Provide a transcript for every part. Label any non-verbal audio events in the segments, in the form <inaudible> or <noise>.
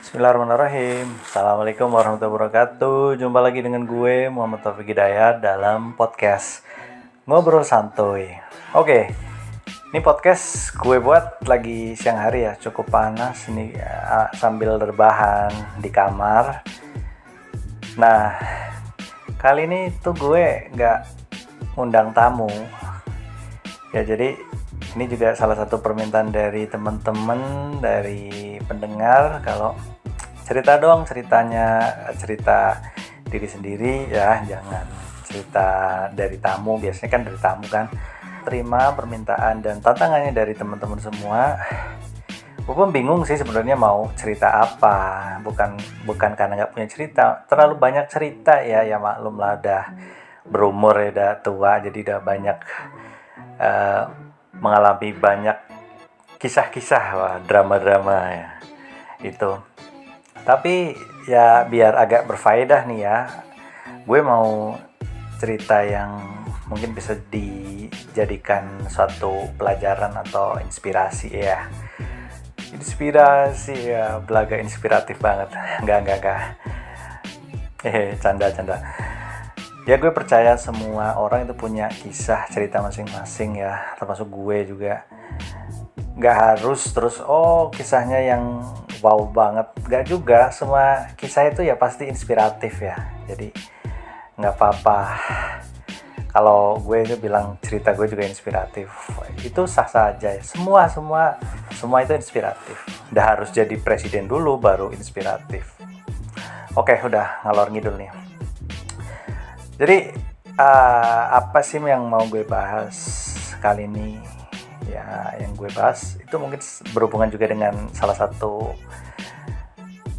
Bismillahirrahmanirrahim. Assalamualaikum warahmatullahi wabarakatuh. Jumpa lagi dengan gue Muhammad Taufik Hidayat dalam podcast Ngobrol Santuy. Oke Ini podcast gue buat lagi siang hari ya. Cukup panas ini ya, sambil rebahan di kamar. Nah Kali ini tuh gue nggak undang tamu. Ya jadi ini juga salah satu permintaan dari teman-teman dari pendengar kalau cerita dong ceritanya cerita diri sendiri ya jangan cerita dari tamu. Biasanya kan dari tamu kan. Terima permintaan dan tantangannya dari teman-teman semua. Gue bingung sih sebenarnya mau cerita apa. Bukan bukan karena nggak punya cerita. Terlalu banyak cerita ya ya maklum lah udah berumur ya udah tua. Jadi udah banyak uh, mengalami banyak kisah-kisah drama-drama ya itu. Tapi ya biar agak berfaedah nih ya gue mau cerita yang mungkin bisa dijadikan suatu pelajaran atau inspirasi ya. Inspirasi ya belaga inspiratif banget. <laughs> Enggak enggak enggak. Eh canda canda. Ya gue percaya semua orang itu punya kisah cerita masing-masing ya termasuk gue juga nggak harus terus oh kisahnya yang wow banget. Nggak juga semua kisah itu ya pasti inspiratif ya. Jadi nggak apa-apa. Kalau gue itu bilang cerita gue juga inspiratif. Itu sah saja ya. Semua semua semua itu inspiratif. Udah harus jadi presiden dulu baru inspiratif. Oke udah ngalor ngidul nih. Jadi uh, apa sih yang mau gue bahas kali ini ya yang gue bahas itu mungkin berhubungan juga dengan salah satu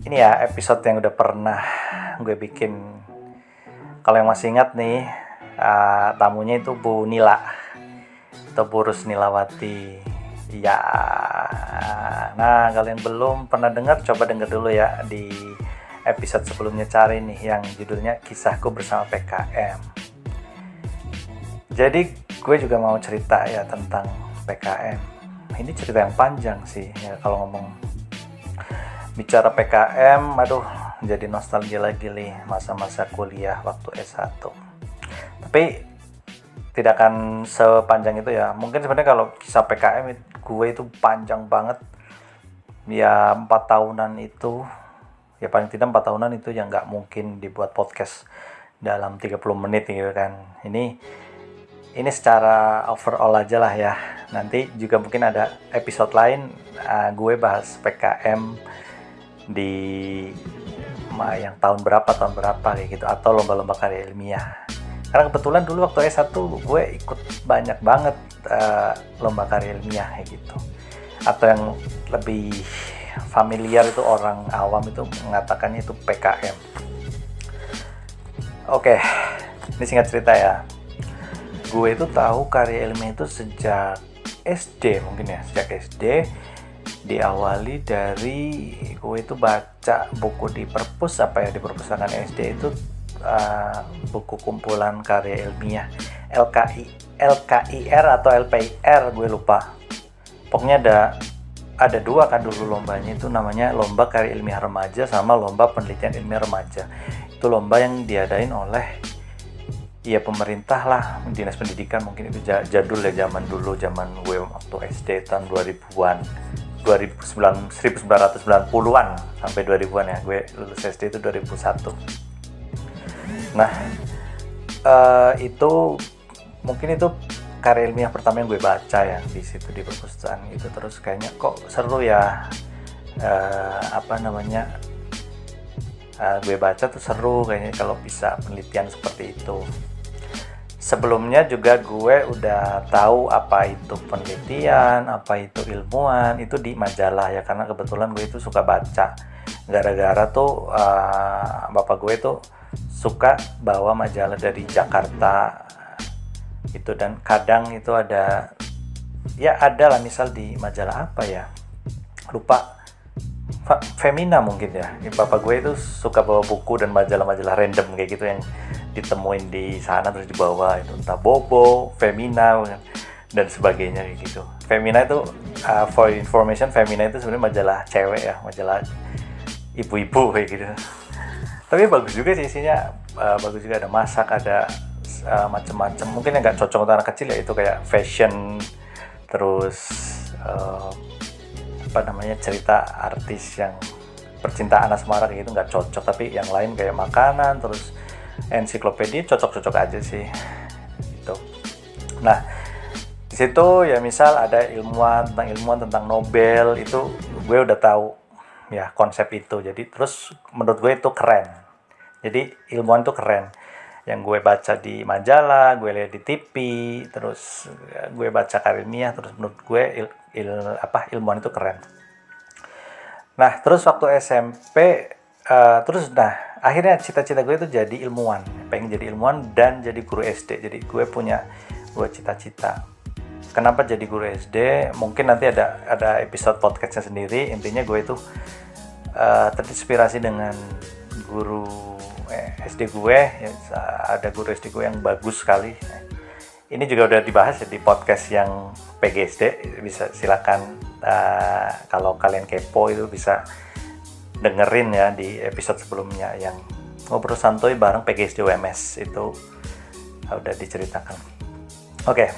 ini ya episode yang udah pernah gue bikin kalau yang masih ingat nih uh, tamunya itu Bu Nila atau Bu Rusnilawati ya nah kalau yang belum pernah dengar coba denger dulu ya di episode sebelumnya cari nih yang judulnya kisahku bersama PKM. Jadi gue juga mau cerita ya tentang PKM. Ini cerita yang panjang sih ya kalau ngomong bicara PKM, aduh jadi nostalgia lagi nih masa-masa kuliah waktu S1. Tapi tidak akan sepanjang itu ya. Mungkin sebenarnya kalau kisah PKM gue itu panjang banget. Ya empat tahunan itu ya paling tidak empat tahunan itu yang nggak mungkin dibuat podcast dalam 30 menit gitu kan ini ini secara overall aja lah ya nanti juga mungkin ada episode lain uh, gue bahas PKM di yang tahun berapa tahun berapa kayak gitu atau lomba-lomba karya ilmiah karena kebetulan dulu waktu S1 gue ikut banyak banget uh, lomba karya ilmiah kayak gitu atau yang lebih familiar itu orang awam itu mengatakannya itu PKM. Oke, ini singkat cerita ya. Gue itu tahu karya ilmiah itu sejak SD mungkin ya, sejak SD diawali dari gue itu baca buku di perpus apa ya di perpustakaan SD itu uh, buku kumpulan karya ilmiah. LKI LKIR atau LPIR gue lupa. Pokoknya ada ada dua kan dulu lombanya itu namanya lomba karya ilmiah remaja sama lomba penelitian ilmiah remaja. Itu lomba yang diadain oleh ya pemerintah lah. Dinas pendidikan mungkin itu jadul ya zaman dulu zaman gue waktu SD tahun 2000-an 2009 1990-an sampai 2000-an ya. Gue lulus SD itu 2001 nah uh, itu mungkin itu karya ilmiah pertama yang gue baca ya di situ di perpustakaan itu terus kayaknya kok seru ya uh, apa namanya uh, gue baca tuh seru kayaknya kalau bisa penelitian seperti itu sebelumnya juga gue udah tahu apa itu penelitian apa itu ilmuwan itu di majalah ya karena kebetulan gue itu suka baca. Gara-gara tuh uh, bapak gue tuh suka bawa majalah dari Jakarta itu dan kadang itu ada ya ada lah misal di majalah apa ya lupa. Femina mungkin ya. Bapak gue itu suka bawa buku dan majalah-majalah random kayak gitu yang ditemuin di sana terus dibawa itu. Entah Bobo, Femina dan sebagainya kayak gitu. Femina itu uh, for information Femina itu sebenarnya majalah cewek ya, majalah ibu-ibu kayak gitu. Tapi bagus juga sih isinya uh, bagus juga. Ada masak ada uh, macam-macam mungkin yang nggak cocok untuk anak kecil ya itu kayak fashion terus uh, apa namanya cerita artis yang percintaan asmara kayak gitu nggak cocok. Tapi yang lain kayak makanan terus ensiklopedia cocok-cocok aja sih itu nah di situ ya misal ada ilmuwan tentang ilmuwan tentang Nobel itu gue udah tahu ya konsep itu. Jadi terus menurut gue itu keren. Jadi ilmuwan tuh keren. Yang gue baca di majalah gue lihat di TV terus gue baca karimia terus menurut gue il, il, apa ilmuwan itu keren. Nah terus waktu SMP uh, eh, terus nah akhirnya cita-cita gue itu jadi ilmuwan. Pengen jadi ilmuwan dan jadi guru SD jadi gue punya gue cita-cita. Kenapa jadi guru SD mungkin nanti ada ada episode podcastnya sendiri. Intinya gue itu uh, terinspirasi dengan guru eh, SD gue. Ya, ada guru SD gue yang bagus sekali. Ini juga udah dibahas ya di podcast yang PGSD bisa silakan uh, kalau kalian kepo itu bisa dengerin ya di episode sebelumnya yang ngobrol santuy bareng PGSD UMS itu udah diceritakan. Oke okay.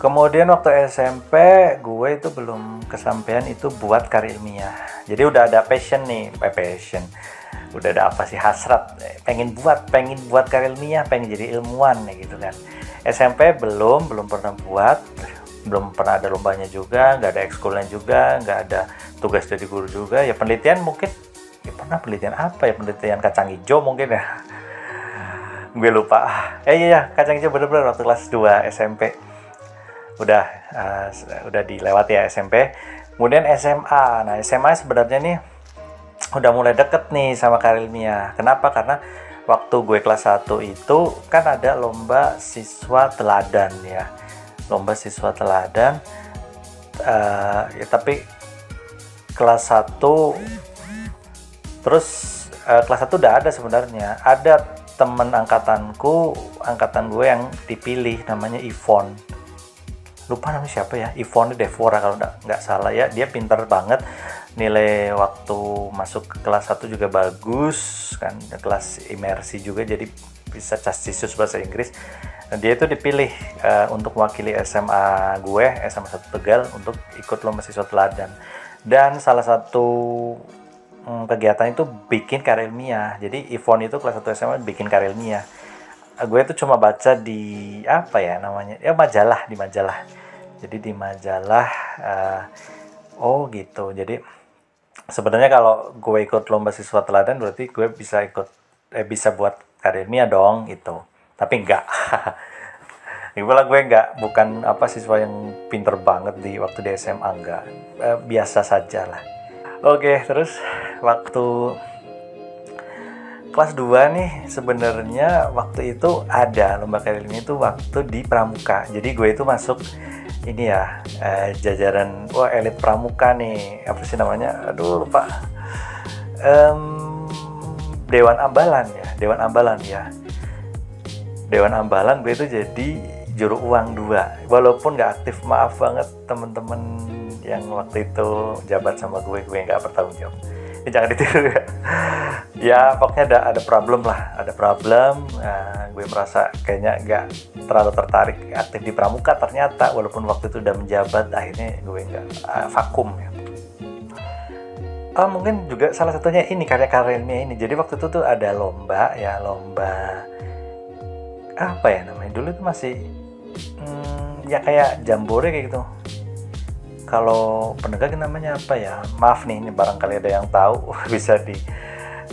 kemudian waktu SMP gue itu belum kesampaian itu buat karya ilmiah jadi udah ada passion nih eh, passion. Udah ada apa sih hasrat. Pengen buat pengen buat karya ilmiah pengen jadi ilmuwan ya gitu kan. SMP belum belum pernah buat belum pernah ada lombanya juga nggak ada ekskulnya juga nggak ada tugas jadi guru juga. Ya penelitian mungkin ya pernah penelitian apa ya? Penelitian kacang hijau mungkin ya. <laughs> Gue lupa. Eh iya, iya kacang hijau bener-bener waktu kelas 2 SMP udah uh, udah dilewati ya SMP kemudian SMA nah SMA sebenarnya nih udah mulai deket nih sama Karilmia. Kenapa? Karena waktu gue kelas 1 itu kan ada lomba siswa teladan ya. Lomba siswa teladan. Uh, ya tapi kelas 1 terus uh, kelas 1 udah ada sebenarnya. Ada temen angkatanku, angkatan gue yang dipilih namanya Ivon. Lupa namanya siapa ya? Ivon Devora kalau nggak salah ya. Dia pinter banget nilai waktu masuk ke kelas 1 juga bagus kan kelas imersi juga jadi bisa castisus bahasa Inggris dia itu dipilih uh, untuk mewakili SMA gue SMA 1 Tegal untuk ikut lomba siswa teladan. Dan salah satu um, kegiatan itu bikin karya ilmiah jadi Ivon itu kelas 1 SMA bikin karya ilmiah uh, gue itu cuma baca di apa ya namanya ya majalah di majalah. Jadi di majalah uh, oh gitu. Jadi sebenarnya kalau gue ikut lomba siswa teladan berarti gue bisa ikut eh, bisa buat karirnya dong itu tapi enggak. <laughs> Itulah gue enggak bukan apa siswa yang pinter banget di waktu di SMA enggak. Eh, biasa saja lah. Oke terus waktu kelas 2 nih sebenarnya waktu itu ada lomba karir ini tuh waktu di pramuka. Jadi gue itu masuk ini ya eh, jajaran wah elit pramuka nih. Apa sih namanya? Aduh lupa. Um, Dewan Ambalan ya Dewan Ambalan ya Dewan Ambalan gue itu jadi juru uang dua. Walaupun nggak aktif maaf banget temen-temen yang waktu itu jabat sama gue gue nggak bertanggung jawab. Ini jangan ditiru ya. <laughs> Ya pokoknya ada ada problem lah ada problem. Nah, gue merasa kayaknya nggak terlalu tertarik aktif di pramuka ternyata walaupun waktu itu udah menjabat akhirnya gue nggak uh, vakum ya. Oh, mungkin juga salah satunya ini karya-karyanya ini. Jadi waktu itu tuh ada lomba ya lomba apa ya namanya? Dulu itu masih hmm, ya kayak jambore kayak gitu. Kalau penegak namanya apa ya? Maaf nih ini barangkali ada yang tahu. <laughs> Bisa di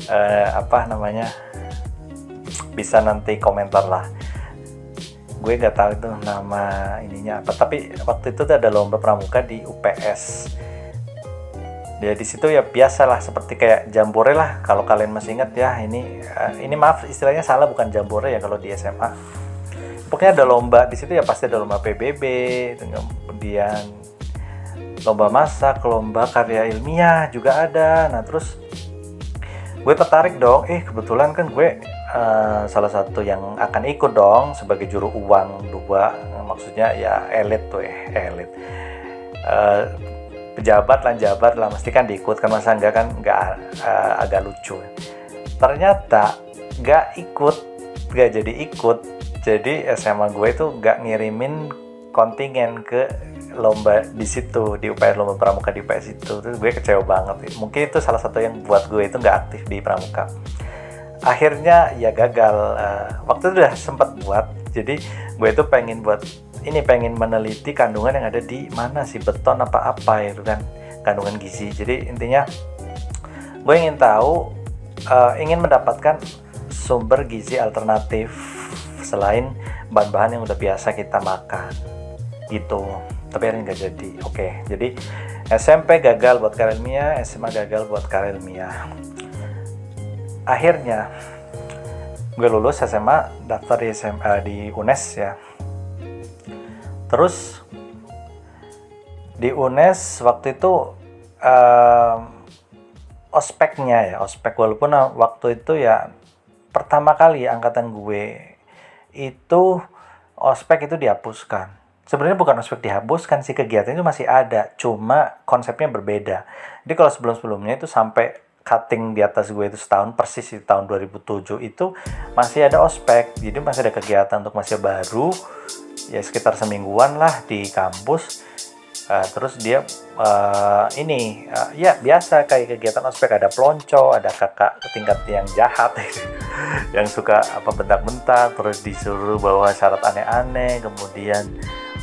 uh, apa namanya? Bisa nanti komentar lah. Gue nggak tahu itu nama ininya apa. Tapi waktu itu ada lomba pramuka di UPS ya di situ ya biasalah seperti kayak jambore lah kalau kalian masih ingat ya ini uh, ini maaf istilahnya salah bukan jambore ya kalau di SMA pokoknya ada lomba di situ ya pasti ada lomba PBB kemudian lomba masak, lomba karya ilmiah juga ada. Nah terus gue tertarik dong, eh kebetulan kan gue uh, salah satu yang akan ikut dong sebagai juru uang dua, maksudnya ya elit tuh ya elit. Uh, pejabat lah jabat lah mesti kan diikut kan masa enggak kan enggak uh, agak lucu. Ternyata enggak ikut enggak jadi ikut jadi SMA gue itu enggak ngirimin kontingen ke lomba di situ di UPR lomba pramuka di UPR situ terus gue kecewa banget mungkin itu salah satu yang buat gue itu nggak aktif di pramuka. Akhirnya ya gagal uh, waktu itu udah sempat buat jadi gue itu pengen buat ini pengen meneliti kandungan yang ada di mana sih beton apa apa itu kan. Kandungan gizi. Jadi intinya gue ingin tahu uh, ingin mendapatkan sumber gizi alternatif selain bahan-bahan yang udah biasa kita makan. Gitu. Tapi hari nggak jadi. Oke. Jadi SMP gagal buat karir ilmiah SMA gagal buat karir ilmiah akhirnya gue lulus SMA daftar di SMA di UNES ya terus di UNES waktu itu um, ospeknya ya ospek. Walaupun waktu itu ya pertama kali angkatan gue itu ospek itu dihapuskan. Sebenarnya bukan ospek dihapuskan sih kegiatan itu masih ada cuma konsepnya berbeda. Jadi kalau sebelum sebelumnya itu sampai cutting di atas gue itu setahun persis di tahun 2007 itu masih ada ospek. Jadi masih ada kegiatan untuk masih baru ya sekitar semingguan lah di kampus. Uh, terus dia uh, ini uh, ya biasa kayak kegiatan ospek ada pelonco ada kakak tingkat yang jahat <laughs> yang suka apa bentak-bentak terus disuruh bawa syarat aneh-aneh kemudian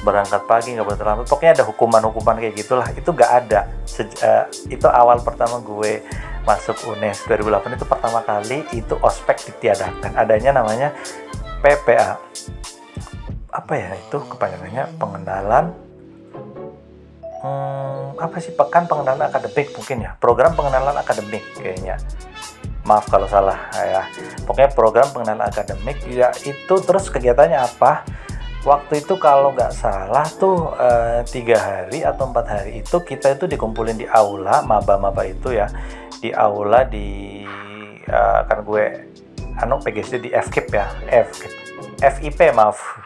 berangkat pagi nggak boleh terlambat. Pokoknya ada hukuman-hukuman kayak gitulah. Itu nggak ada. Sej uh, itu awal pertama gue masuk UNES 2008 itu pertama kali itu ospek ditiadakan. Adanya namanya PPA apa ya itu kepanjangannya? Pengenalan hmm, apa sih? Pekan pengenalan akademik mungkin ya. Program pengenalan akademik kayaknya. Maaf kalau salah ya. Pokoknya program pengenalan akademik ya itu terus kegiatannya apa? Waktu itu kalau nggak salah tuh e, tiga hari atau empat hari itu kita itu dikumpulin di aula maba-maba itu ya. Di aula di e, kan gue anu PGSD di FKIP ya. FKIP FIP maaf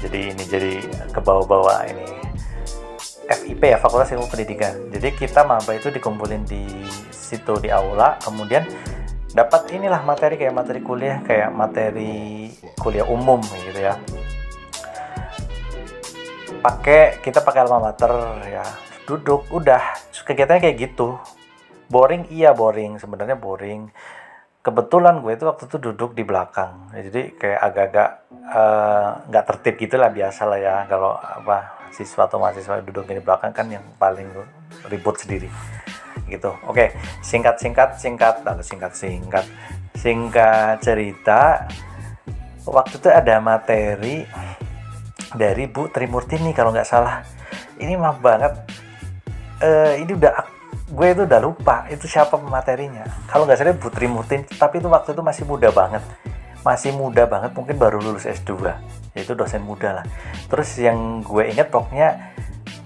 jadi ini jadi ke bawah-bawah ini FIP ya Fakultas Ilmu Pendidikan. Jadi kita maba itu dikumpulin di situ di aula. Kemudian dapat inilah materi kayak materi kuliah kayak materi kuliah umum gitu ya. Pakai kita pakai alma mater ya. Duduk udah. Kegiatannya kayak gitu. Boring? Iya boring. Sebenarnya boring kebetulan gue itu waktu itu duduk di belakang. Jadi kayak agak-agak eh, nggak uh, tertib gitulah biasa lah ya. Kalau apa siswa atau mahasiswa duduk di belakang kan yang paling ribut sendiri. Gitu. Oke singkat singkat singkat lalu singkat singkat. Singkat cerita waktu itu ada materi dari Bu Trimurtini kalau nggak salah. Ini maaf banget. Uh, ini udah gue itu udah lupa itu siapa materinya kalau nggak salah Bu Trimurtini tapi itu waktu itu masih muda banget masih muda banget mungkin baru lulus S2 yaitu dosen muda lah terus yang gue ingat pokoknya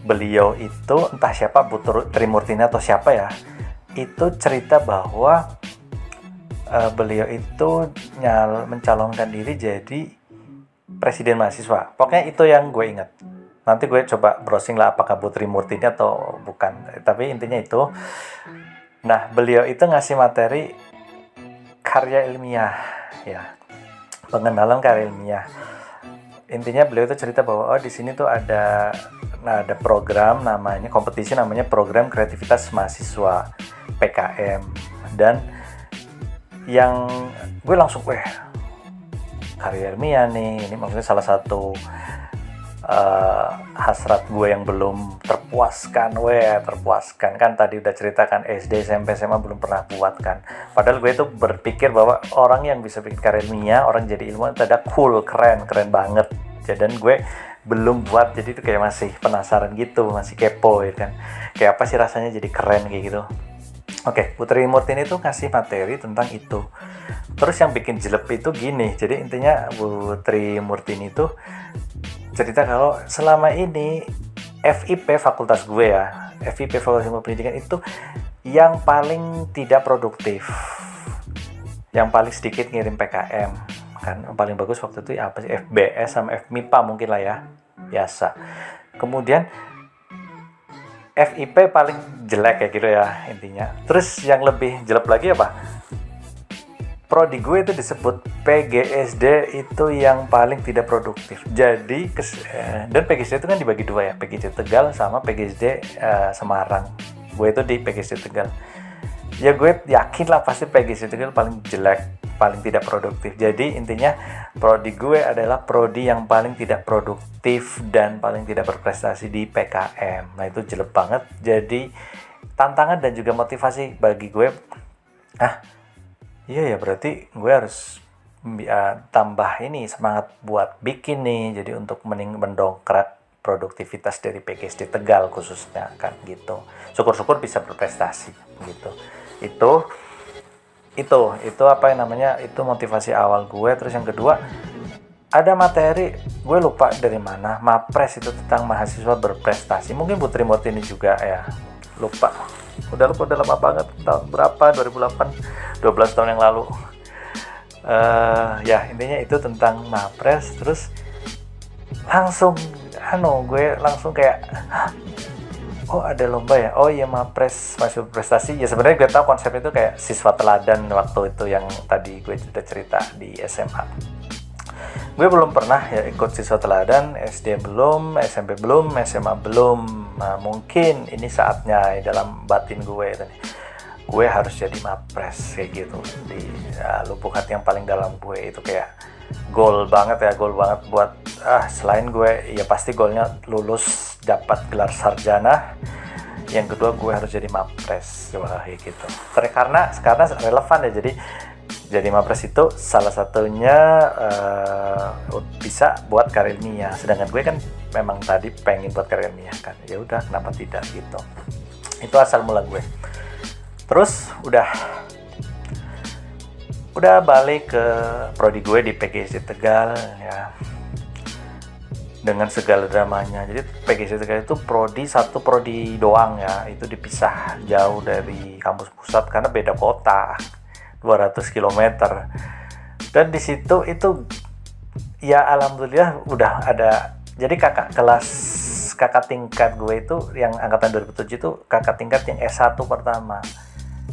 beliau itu entah siapa Bu Trimurtini atau siapa ya itu cerita bahwa uh, beliau itu nyal mencalonkan diri jadi presiden mahasiswa. Pokoknya itu yang gue ingat. Nanti gue coba browsing lah apakah Putri Murtinya atau bukan. Tapi intinya itu. Nah, beliau itu ngasih materi karya ilmiah ya. Pengenalan karya ilmiah. Intinya beliau itu cerita bahwa oh di sini tuh ada nah ada program namanya kompetisi namanya program kreativitas mahasiswa PKM dan yang gue langsung weh karya ilmiah nih ini maksudnya salah satu uh, hasrat gue yang belum terpuaskan weh terpuaskan. Kan tadi udah ceritakan SD SMP SMA belum pernah buat kan. Padahal gue itu berpikir bahwa orang yang bisa bikin karya ilmiah orang jadi ilmuwan itu ada cool keren keren banget. Dan gue belum buat jadi itu kayak masih penasaran gitu masih kepo ya kan. Kayak apa sih rasanya jadi keren kayak gitu Oke, Putri Murtini itu ngasih materi tentang itu. Terus yang bikin jelek itu gini, jadi intinya Putri Murtini itu cerita kalau selama ini FIP fakultas gue ya, FIP Fakultas Ilmu Pendidikan itu yang paling tidak produktif, yang paling sedikit ngirim PKM kan, yang paling bagus waktu itu ya apa sih? FBS sama FMIPA mungkin lah ya, biasa. Kemudian FIP paling jelek ya gitu ya intinya. Terus yang lebih jelek lagi apa? Prodi gue itu disebut PGSD itu yang paling tidak produktif. Jadi eh, dan PGSD itu kan dibagi dua ya. PGSD Tegal sama PGSD eh, Semarang. Gue itu di PGSD Tegal. Ya gue yakin lah pasti PGSD Tegal paling jelek paling tidak produktif. Jadi intinya prodi gue adalah prodi yang paling tidak produktif dan paling tidak berprestasi di PKM. Nah itu jelek banget. Jadi tantangan dan juga motivasi bagi gue. Ah iya ya berarti gue harus uh, tambah ini semangat buat bikin nih. Jadi untuk mendongkrak produktivitas dari PGSD Tegal khususnya kan gitu. Syukur-syukur bisa berprestasi gitu. Itu itu itu apa yang namanya itu motivasi awal gue. Terus yang kedua ada materi gue lupa dari mana mapres itu tentang mahasiswa berprestasi. Mungkin Putri ini juga ya lupa. Udah lupa udah lama banget tahun berapa? 2008 12 tahun yang lalu. Uh, ya intinya itu tentang mapres terus langsung anu gue langsung kayak oh ada lomba ya? Oh iya mapres masih prestasi. Ya sebenarnya gue tahu konsep itu kayak siswa teladan waktu itu yang tadi gue sudah cerita di SMA gue belum pernah ya ikut siswa teladan SD belum SMP belum SMA belum. Nah, mungkin ini saatnya dalam batin gue tadi gue harus jadi mapres kayak gitu. Di ya, lubuk hati yang paling dalam gue itu kayak goal banget ya goal banget buat ah selain gue ya pasti goalnya lulus dapat gelar sarjana. Yang kedua gue harus jadi mapres. Wah gitu. Karena sekarang relevan ya jadi jadi mapres itu salah satunya uh, bisa buat karir ilmiah sedangkan gue kan memang tadi pengen buat karir ilmiah kan. Ya udah kenapa tidak gitu. Itu asal mula gue terus udah udah balik ke prodi gue di PGC Tegal ya dengan segala dramanya. Jadi PGC Tegal itu prodi satu prodi doang ya, itu dipisah jauh dari kampus pusat karena beda kota, 200 km. Dan di situ itu ya alhamdulillah udah ada. Jadi kakak kelas kakak tingkat gue itu yang angkatan 2007 itu kakak tingkat yang S1 pertama.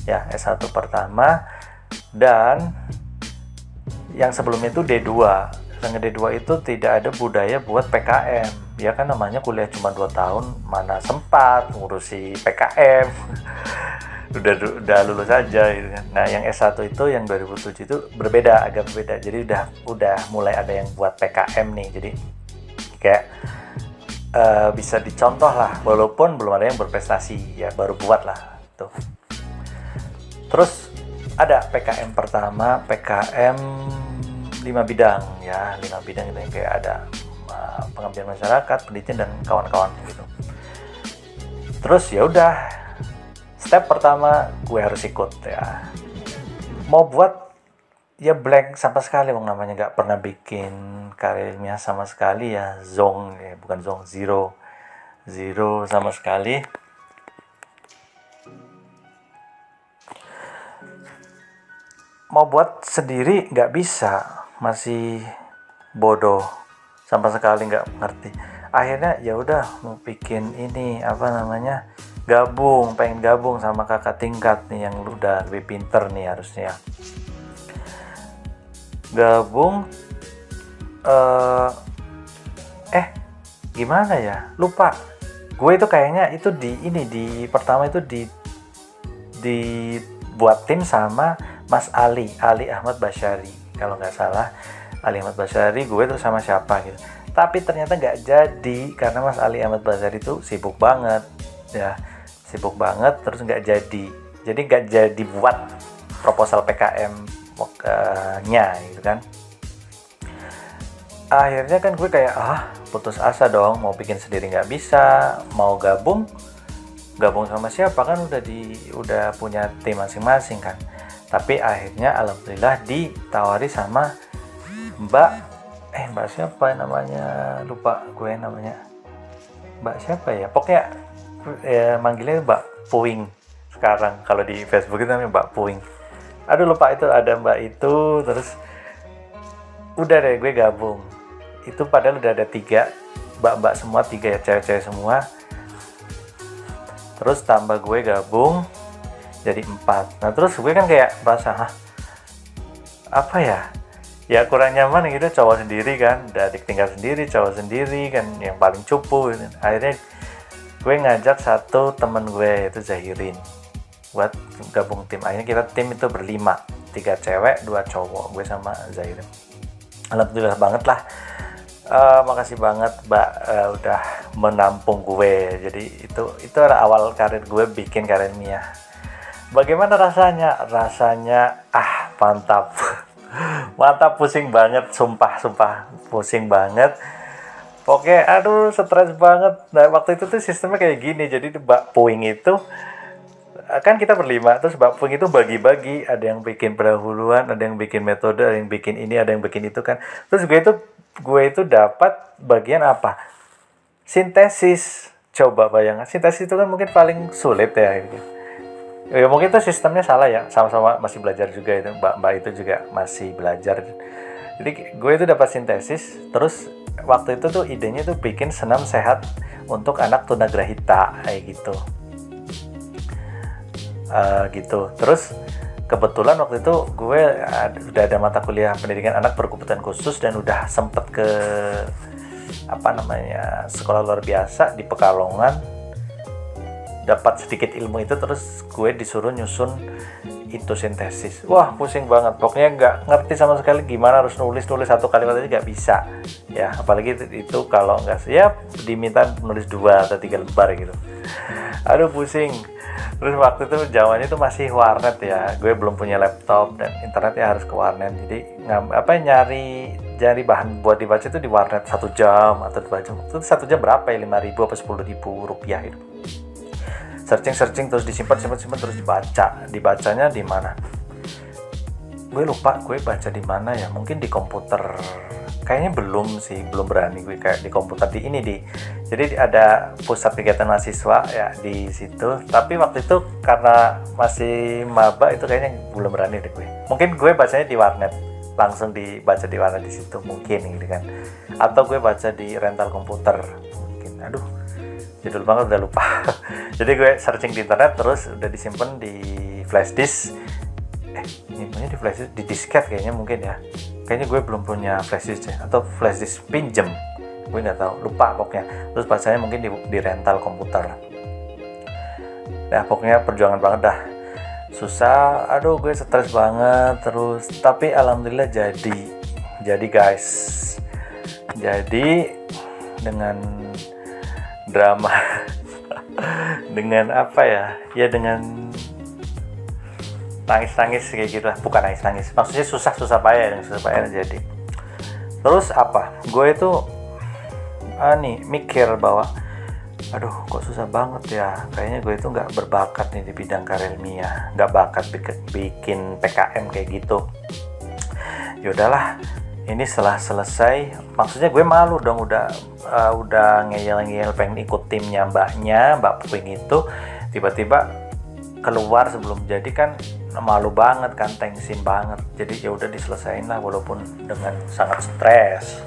Ya, S1 pertama. Dan yang sebelumnya itu D2 dengan D2 itu tidak ada budaya buat PKM ya kan namanya kuliah cuma 2 tahun mana sempat ngurusi PKM <laughs> udah udah lulus aja gitu kan. Nah yang S1 itu yang 2007 itu berbeda agak berbeda. Jadi udah udah mulai ada yang buat PKM nih. Jadi kayak uh, bisa dicontoh lah. Walaupun belum ada yang berprestasi. Ya baru buat lah. Tuh terus ada PKM pertama PKM lima bidang ya. Lima bidang itu yang kayak ada pengabdian masyarakat pendidikan dan kawan-kawan gitu. Terus ya udah. Step pertama gue harus ikut ya. Mau buat ya blank sama sekali bang namanya nggak pernah bikin karirnya sama sekali ya zong ya bukan zong zero. Zero sama sekali mau buat sendiri nggak bisa. Masih bodoh. Sama sekali nggak ngerti. Akhirnya ya udah mau bikin ini apa namanya gabung pengen gabung sama kakak tingkat nih yang udah lebih pinter nih harusnya. Gabung uh, eh gimana ya? Lupa. Gue itu kayaknya itu di ini di pertama itu di dibuat tim sama Mas Ali Ali Ahmad Basyari kalau nggak salah Ali Ahmad Basari gue tuh sama siapa gitu. Tapi ternyata nggak jadi karena Mas Ali Ahmad Basari itu sibuk banget ya. Sibuk banget terus nggak jadi. Jadi nggak jadi buat proposal PKM nya gitu kan. Akhirnya kan gue kayak ah putus asa dong mau bikin sendiri nggak bisa mau gabung gabung sama siapa kan udah di udah punya tim masing-masing kan tapi akhirnya alhamdulillah ditawari sama mbak eh mbak siapa namanya? Lupa gue namanya. Mbak siapa ya? Pokoknya ya, manggilnya mbak Puing sekarang. Kalau di Facebook itu namanya mbak Puing. Aduh lupa itu ada mbak itu terus udah deh gue gabung. Itu padahal udah ada tiga mbak-mbak semua tiga ya cewek-cewek semua. Terus tambah gue gabung jadi empat. Nah terus gue kan kayak merasa Hah, apa ya? Ya kurang nyaman gitu cowok sendiri kan. Udah tinggal sendiri cowok sendiri kan yang paling cupu akhirnya gue ngajak satu temen gue itu Zahirin buat gabung tim. Akhirnya kita tim itu berlima. Tiga cewek dua cowok gue sama Zahirin. Alhamdulillah banget lah. Uh, makasih banget mbak uh, udah menampung gue. Jadi itu itu awal karir gue bikin karir Mia bagaimana rasanya? Rasanya ah mantap. <laughs> Mantap pusing banget sumpah sumpah pusing banget. Oke aduh stres banget. Nah waktu itu tuh sistemnya kayak gini. Jadi Mbak Puing itu kan kita berlima terus Mbak Puing itu bagi-bagi. Ada yang bikin pendahuluan ada yang bikin metode ada yang bikin ini ada yang bikin itu kan. Terus gue itu gue itu dapat bagian apa? Sintesis. Coba bayangkan sintesis itu kan mungkin paling sulit ya gitu ya mungkin itu sistemnya salah ya. Sama-sama masih belajar juga itu. Mbak mbak itu juga masih belajar. Jadi gue itu dapat sintesis terus waktu itu tuh idenya tuh bikin senam sehat untuk anak tunagrahita kayak gitu. Uh, gitu. Terus kebetulan waktu itu gue ada, udah ada mata kuliah pendidikan anak berkebutuhan khusus dan udah sempet ke apa namanya sekolah luar biasa di Pekalongan dapat sedikit ilmu itu terus gue disuruh nyusun itu sintesis wah pusing banget. Pokoknya nggak ngerti sama sekali gimana harus nulis nulis satu kalimat aja nggak bisa. Ya apalagi itu, kalau nggak siap diminta nulis dua atau tiga lembar gitu. Aduh pusing. Terus waktu itu zamannya itu masih warnet ya. Gue belum punya laptop dan internetnya harus ke warnet. Jadi apa nyari nyari bahan buat dibaca itu di warnet satu jam atau dua jam itu satu jam berapa ya? Lima ribu apa sepuluh ribu rupiah itu searching searching terus disimpan simpan simpan terus dibaca. Dibacanya di mana? Gue lupa gue baca di mana ya. Mungkin di komputer. Kayaknya belum sih belum berani gue kayak di komputer di ini di. Jadi ada pusat kegiatan mahasiswa ya di situ. Tapi waktu itu karena masih maba itu kayaknya belum berani deh gue. Mungkin gue bacanya di warnet. Langsung dibaca di warnet di situ mungkin gitu kan. Atau gue baca di rental komputer mungkin. Aduh judul banget udah lupa. <laughs> Jadi gue searching di internet terus udah disimpan di flash disk. Eh ini di flash disk? Di disket kayaknya mungkin ya. Kayaknya gue belum punya flash disk atau flash disk pinjem. Gue nggak tahu lupa pokoknya. Terus bacanya mungkin di, di rental komputer. Ya pokoknya perjuangan banget dah. Susah aduh gue stres banget terus. Tapi alhamdulillah jadi. Jadi guys. Jadi dengan drama. Dengan apa ya? Ya dengan nangis-nangis kayak gitu lah. Bukan nangis-nangis maksudnya susah-susah payah yang susah payah jadi terus apa? Gue itu ah, nih mikir bahwa aduh kok susah banget ya? Kayaknya gue itu nggak berbakat nih di bidang karir ilmiah nggak bakat bikin, bikin PKM kayak gitu. Yaudahlah ini setelah selesai maksudnya gue malu dong udah uh, udah ngeyel-ngeyel pengen ikut timnya mbaknya mbak Puing itu. Tiba-tiba keluar sebelum jadi kan malu banget kan tensin banget. Jadi ya udah diselesain lah walaupun dengan sangat stres.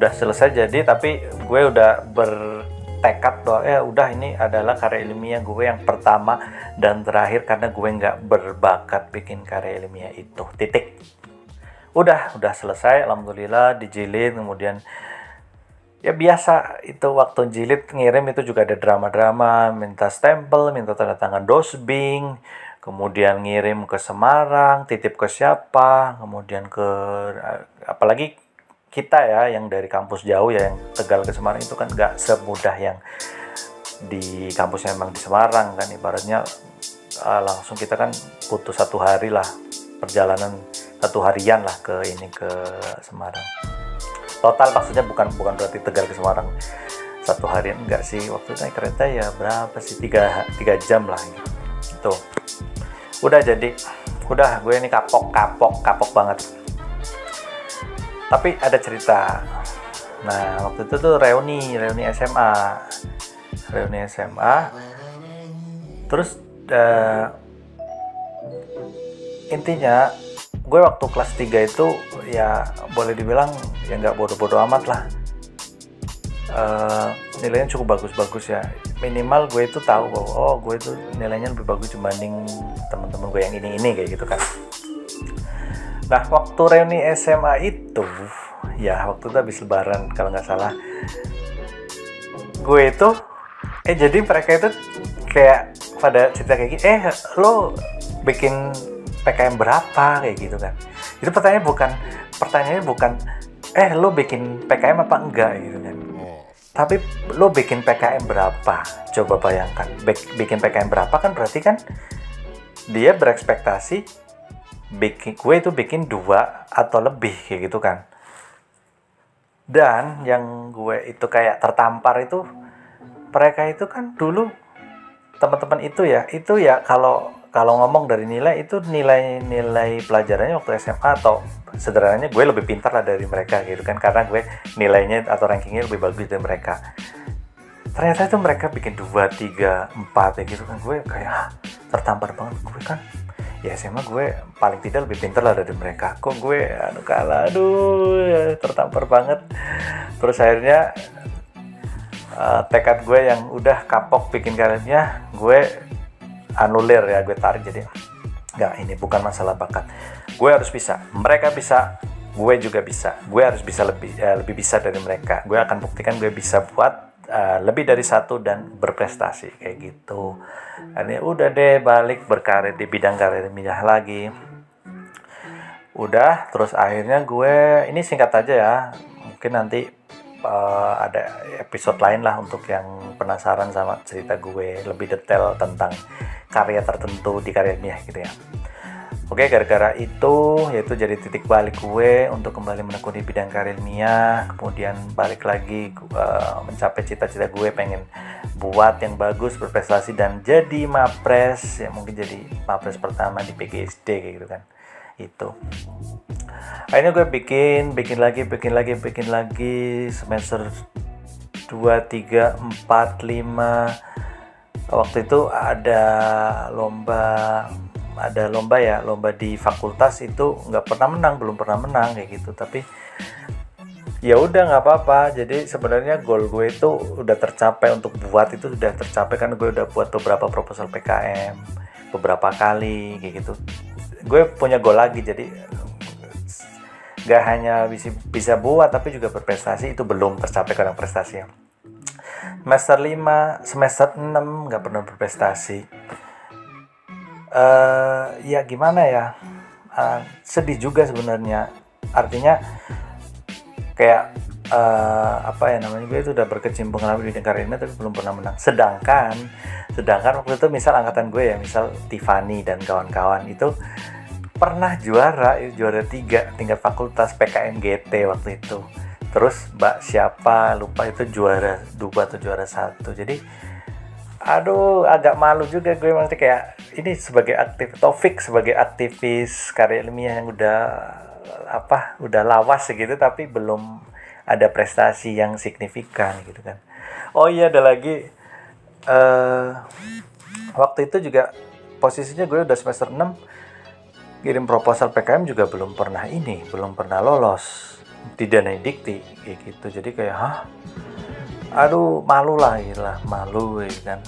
Udah selesai jadi tapi gue udah bertekad bahwa ya udah ini adalah karya ilmiah gue yang pertama dan terakhir karena gue nggak berbakat bikin karya ilmiah itu. Titik udah udah selesai alhamdulillah dijilid kemudian ya biasa itu waktu jilid ngirim itu juga ada drama-drama minta stempel minta tanda tangan dosbing kemudian ngirim ke Semarang titip ke siapa kemudian ke apalagi kita ya yang dari kampus jauh ya yang Tegal ke Semarang itu kan nggak semudah yang di kampusnya memang di Semarang kan ibaratnya uh, langsung kita kan butuh satu hari lah perjalanan satu harian lah ke ini ke Semarang. Total maksudnya bukan bukan berarti Tegal ke Semarang satu harian enggak sih. Waktu naik kereta ya berapa sih? Tiga, tiga jam lah gitu. Udah jadi. Udah gue ini kapok kapok kapok banget. Tapi ada cerita. Nah waktu itu tuh reuni reuni SMA reuni SMA terus uh, intinya gue waktu kelas 3 itu ya boleh dibilang ya nggak bodoh-bodoh amat lah. Uh, nilainya cukup bagus-bagus ya. Minimal gue itu tahu bahwa oh gue itu nilainya lebih bagus dibanding teman-teman gue yang ini ini kayak gitu kan. Nah waktu reuni SMA itu ya waktu itu habis lebaran kalau nggak salah gue itu eh jadi mereka itu kayak pada cerita kayak gini eh lo bikin PKM berapa kayak gitu kan. Itu pertanyaannya bukan pertanyaannya bukan eh lo bikin PKM apa enggak? Gitu kan. Tapi lo bikin PKM berapa? Coba bayangkan bikin PKM berapa kan berarti kan dia berekspektasi bikin gue itu bikin dua atau lebih kayak gitu kan. Dan yang gue itu kayak tertampar itu mereka itu kan dulu teman-teman itu ya itu ya kalau kalau ngomong dari nilai itu nilai-nilai pelajarannya waktu SMA atau sederhananya gue lebih pintar lah dari mereka gitu kan. Karena gue nilainya atau rankingnya lebih bagus dari mereka. Ternyata itu mereka bikin dua tiga empat ya gitu kan. Gue kayak tertampar banget. Gue kan ya SMA gue paling tidak lebih pintar lah dari mereka. Kok gue anu kalah? Aduh ya, tertampar banget. Terus akhirnya uh, tekad gue yang udah kapok bikin karirnya gue anulir ya gue tarik jadi nggak ini bukan masalah bakat. Gue harus bisa. Mereka bisa gue juga bisa. Gue harus bisa lebih uh, lebih bisa dari mereka. Gue akan buktikan gue bisa buat uh, lebih dari satu dan berprestasi. Kayak gitu. Ini udah deh balik berkarir di bidang karir minyak lagi. Udah terus akhirnya gue ini singkat aja ya mungkin nanti uh, ada episode lain lah untuk yang penasaran sama cerita gue lebih detail tentang karya tertentu di karya gitu ya. Oke, gara-gara itu yaitu jadi titik balik gue untuk kembali menekuni bidang karya ilmiah, kemudian balik lagi uh, mencapai cita-cita gue pengen buat yang bagus, berprestasi dan jadi mapres, ya mungkin jadi mapres pertama di PGSD kayak gitu kan. Itu. Akhirnya gue bikin, bikin lagi, bikin lagi, bikin lagi semester 2, 3, 4, 5 waktu itu ada lomba ada lomba ya lomba di fakultas itu nggak pernah menang belum pernah menang kayak gitu. Tapi ya udah nggak apa-apa. Jadi sebenarnya goal gue itu udah tercapai untuk buat itu sudah tercapai karena gue udah buat beberapa proposal PKM beberapa kali kayak gitu gue punya goal lagi jadi nggak hanya bisa bisa buat tapi juga berprestasi. Itu belum tercapai karena prestasi semester 5 semester 6 nggak pernah berprestasi. Uh, ya gimana ya? Uh, sedih juga sebenarnya. Artinya kayak uh, apa ya namanya gue itu udah berkecimpung di negara ini tapi belum pernah menang. Sedangkan sedangkan waktu itu misal angkatan gue ya misal Tiffany dan kawan-kawan itu pernah juara juara tiga tingkat fakultas PKM GT waktu itu. Terus mbak siapa lupa itu juara dua atau juara satu. Jadi aduh agak malu juga gue masih kayak ini sebagai aktif Taufik sebagai aktivis karya ilmiah yang udah apa udah lawas gitu tapi belum ada prestasi yang signifikan gitu kan. Oh iya ada lagi uh, waktu itu juga posisinya gue udah semester 6 kirim proposal PKM juga belum pernah ini belum pernah lolos didanai dikti kayak gitu. Jadi kayak hah? Aduh malu lah lah malu ya kan.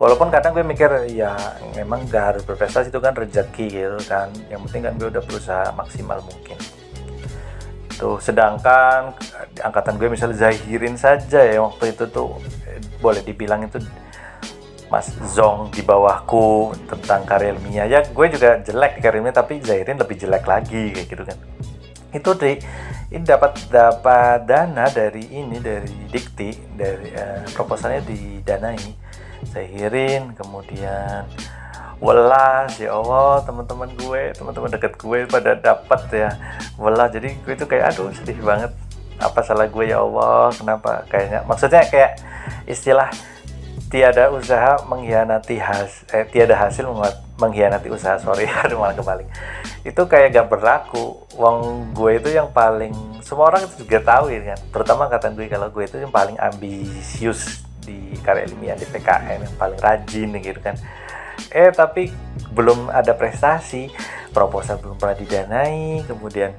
Walaupun kadang gue mikir ya memang gak harus berprestasi itu kan rezeki gitu kan. Yang penting kan gue udah berusaha maksimal mungkin tuh sedangkan angkatan gue misalnya Zahirin saja ya waktu itu tuh boleh dibilang itu Mas Zong di bawahku tentang karya ilmiah ya gue juga jelek di karya ilmiah tapi Zahirin lebih jelek lagi kayak gitu kan. Itu di ini dapat dapat dana dari ini dari dikti dari uh, proposalnya didanai sehirin kemudian welas ya Allah teman-teman gue teman-teman deket gue pada dapat ya. Welas jadi gue itu kayak aduh sedih banget. Apa salah gue ya Allah? Kenapa? Kayaknya maksudnya kayak istilah tiada usaha mengkhianati has eh, tiada hasil mengkhianati usaha sorry <laughs> aduh malah kebalik. Itu kayak gak berlaku. Uang gue itu yang paling semua orang itu juga tahu ya kan? Terutama kata gue kalau gue itu yang paling ambisius di karya ilmiah di PKN yang paling rajin gitu kan eh tapi belum ada prestasi. Proposal belum pernah didanai. Kemudian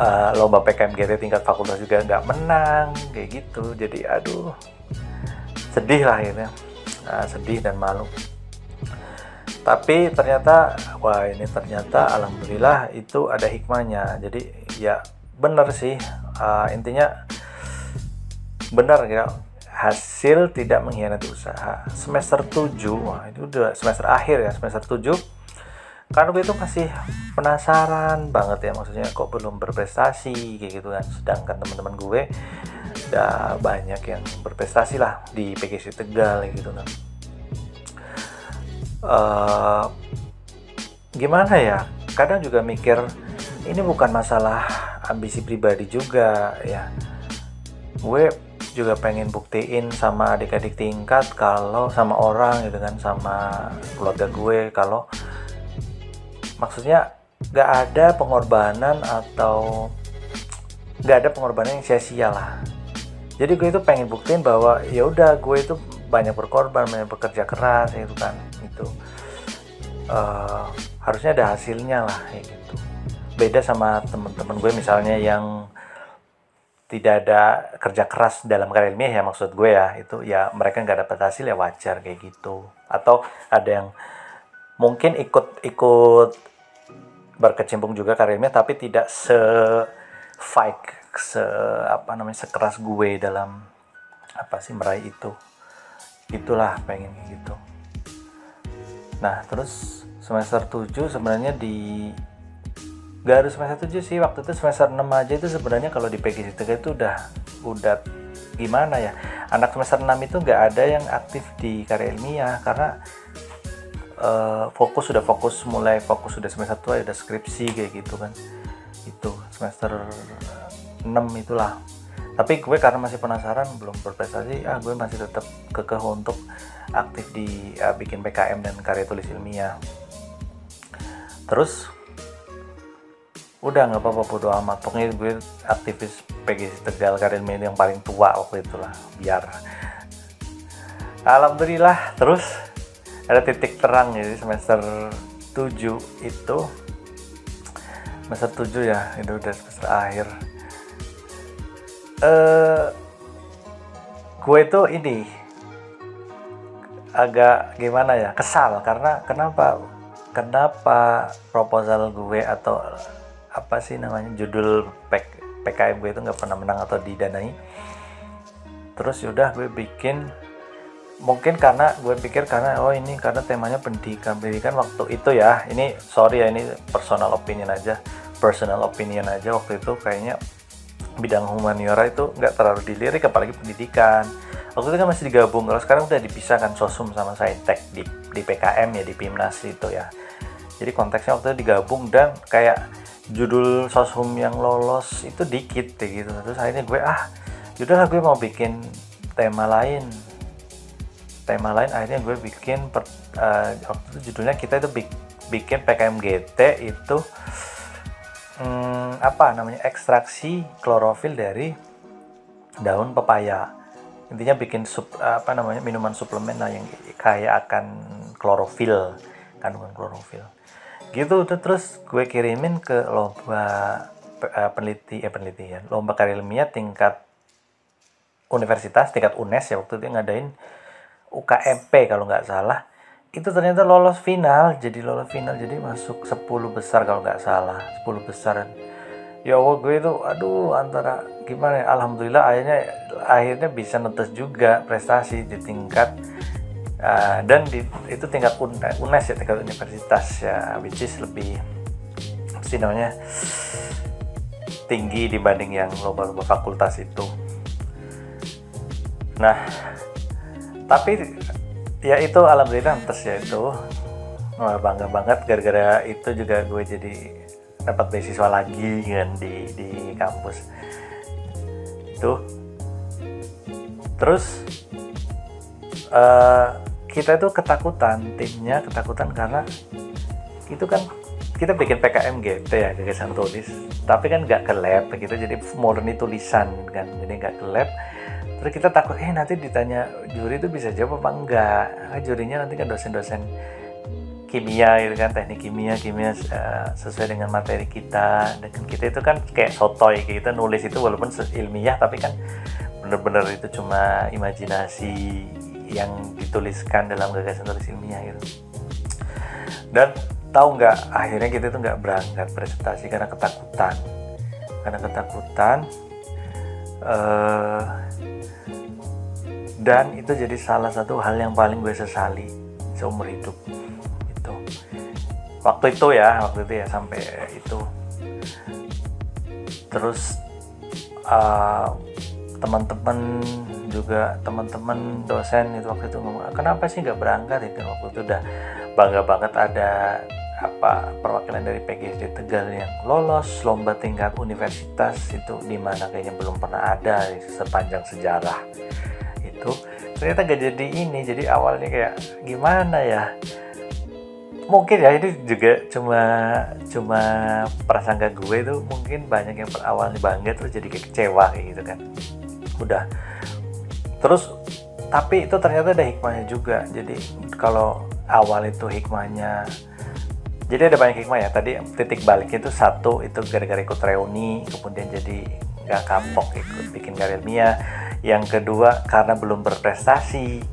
uh, lomba PKM GT tingkat fakultas juga nggak menang. Kayak gitu. Jadi aduh sedih lah akhirnya. Uh, sedih dan malu. Tapi ternyata wah ini ternyata alhamdulillah itu ada hikmahnya. Jadi ya benar sih. Uh, intinya benar ya hasil tidak mengkhianati usaha. Semester 7 wah itu udah semester akhir ya semester 7 karena gue itu masih penasaran banget ya maksudnya kok belum berprestasi kayak gitu kan. Sedangkan teman-teman gue udah banyak yang berprestasi lah di PGC Tegal gitu kan. Uh, gimana ya? Kadang juga mikir ini bukan masalah ambisi pribadi juga ya. Gue juga pengen buktiin sama adik-adik tingkat kalau sama orang gitu kan sama keluarga gue kalau maksudnya gak ada pengorbanan atau gak ada pengorbanan yang sia-sia lah. Jadi gue itu pengen buktiin bahwa ya udah gue itu banyak berkorban banyak bekerja keras gitu kan itu uh, harusnya ada hasilnya lah gitu. Beda sama temen-temen gue misalnya yang tidak ada kerja keras dalam karya ilmiah ya maksud gue ya. Itu ya mereka nggak dapat hasil ya wajar kayak gitu. Atau ada yang mungkin ikut ikut berkecimpung juga karya ilmiah tapi tidak se fight se apa namanya sekeras gue dalam apa sih meraih itu. Itulah pengen gitu. Nah terus semester 7 sebenarnya di gak harus semester 7 sih waktu itu semester 6 aja itu sebenarnya kalau di PGC 3 itu udah udah gimana ya anak semester 6 itu nggak ada yang aktif di karya ilmiah karena uh, fokus sudah fokus mulai fokus sudah semester tua udah skripsi kayak gitu kan. Itu semester 6 itulah. Tapi gue karena masih penasaran belum berprestasi ah gue masih tetap kekeh untuk aktif di uh, bikin PKM dan karya tulis ilmiah. Terus udah nggak apa-apa bodo amat. Pokoknya gue aktivis PGC Tegal Karin Media yang paling tua waktu itu lah biar. Alhamdulillah terus ada titik terang jadi semester 7 itu semester 7 ya itu udah semester akhir. Eh gue itu ini agak gimana ya kesal. Karena kenapa kenapa proposal gue atau apa sih namanya judul PK, PKM gue itu nggak pernah menang atau didanai. Terus yaudah gue bikin mungkin karena gue pikir karena oh ini karena temanya pendidikan pendidikan waktu itu ya. Ini sorry ya ini personal opinion aja personal opinion aja waktu itu kayaknya bidang humaniora itu nggak terlalu dilirik apalagi pendidikan. Waktu itu kan masih digabung kalau sekarang udah dipisahkan sosum sama saintek di, di PKM ya di Pimnas itu ya. Jadi konteksnya waktu itu digabung dan kayak judul soshum yang lolos itu dikit deh gitu. Terus akhirnya gue ah yaudahlah gue mau bikin tema lain. Tema lain akhirnya gue bikin per, uh, waktu itu judulnya kita itu bik, bikin PKMGT itu hmm, apa namanya ekstraksi klorofil dari daun pepaya. Intinya bikin sup, apa namanya minuman suplemen lah yang kaya akan klorofil kandungan klorofil gitu tuh terus gue kirimin ke lomba uh, peneliti eh penelitian lomba karya ilmiah tingkat universitas tingkat UNES ya waktu itu ngadain UKMP kalau nggak salah. Itu ternyata lolos final jadi lolos final jadi masuk 10 besar kalau nggak salah 10 besar ya Allah gue itu aduh antara gimana ya alhamdulillah akhirnya akhirnya bisa netes juga prestasi di tingkat uh, dan di, itu tingkat UNES ya tingkat universitas ya which is lebih sih namanya tinggi dibanding yang lomba-lomba fakultas itu. Nah tapi ya itu alhamdulillah terus ya itu. Wah, bangga banget gara-gara itu juga gue jadi dapat beasiswa lagi kan di di kampus. Itu terus uh, kita itu ketakutan timnya ketakutan karena itu kan kita bikin PKM GT ya gagasan tulis. Tapi kan nggak ke lab gitu jadi murni tulisan kan jadi nggak ke lab. Terus kita takut eh nanti ditanya juri itu bisa jawab apa enggak ah, jurinya nanti kan dosen-dosen kimia gitu kan teknik kimia kimia uh, sesuai dengan materi kita. Dengan kita itu kan kayak sotoy kita nulis itu walaupun ilmiah tapi kan bener-bener itu cuma imajinasi yang dituliskan dalam gagasan tulis ilmiah gitu. Dan tahu nggak akhirnya kita itu nggak berangkat presentasi karena ketakutan. Karena ketakutan uh, dan itu jadi salah satu hal yang paling gue sesali seumur hidup itu waktu itu ya waktu itu ya sampai itu. Terus uh, teman-teman juga teman-teman dosen itu waktu itu ngomong kenapa sih nggak berangkat? Itu waktu itu udah bangga banget ada apa perwakilan dari PGSD Tegal yang lolos lomba tingkat universitas itu di mana kayaknya belum pernah ada sepanjang sejarah itu. Ternyata gak jadi ini jadi awalnya kayak gimana ya? Mungkin ya ini juga cuma cuma prasangka gue itu mungkin banyak yang awalnya bangga terus jadi kecewa kayak gitu kan. Udah terus tapi itu ternyata ada hikmahnya juga. Jadi kalau awal itu hikmahnya jadi ada banyak hikmah ya. Tadi titik balik itu satu itu gara-gara ikut reuni kemudian jadi nggak kapok ikut bikin karya yang kedua karena belum berprestasi.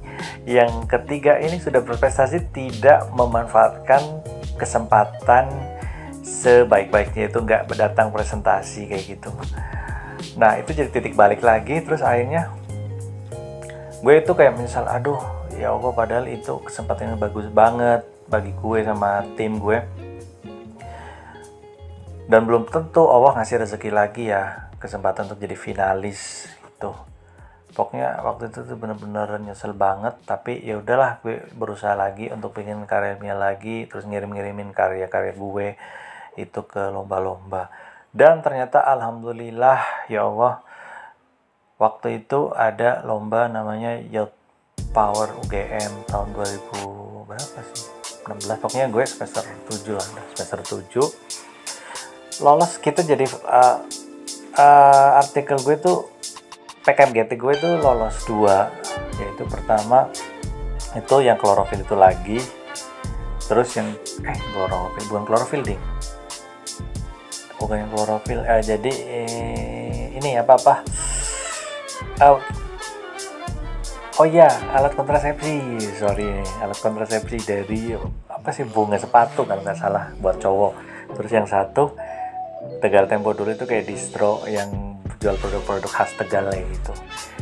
Yang ketiga ini sudah berprestasi tidak memanfaatkan kesempatan sebaik-baiknya itu nggak berdatang presentasi kayak gitu. Nah itu jadi titik balik lagi terus akhirnya gue itu kayak misal aduh ya Allah padahal itu kesempatannya bagus banget bagi gue sama tim gue. Dan belum tentu Allah ngasih rezeki lagi ya kesempatan untuk jadi finalis itu pokoknya waktu itu tuh bener-bener nyesel banget tapi ya udahlah gue berusaha lagi untuk bikin karyanya lagi terus ngirim-ngirimin karya-karya gue itu ke lomba-lomba. Dan ternyata alhamdulillah ya Allah waktu itu ada lomba namanya Youth Power UGM tahun 2000 berapa sih? 16 pokoknya gue semester 7 lah semester 7 lolos kita jadi uh, uh, artikel gue tuh PKMGT gue itu lolos dua. Yaitu pertama itu yang klorofil itu lagi. Terus yang eh klorofil bukan klorofil ding. Bukan yang klorofil eh, jadi eh, ini apa apa uh, oh iya alat kontrasepsi. Sorry alat kontrasepsi dari apa sih bunga sepatu kalau nggak salah buat cowok. Terus yang satu Tegal Tempo dulu itu kayak distro yang jual produk-produk khas Tegal gitu.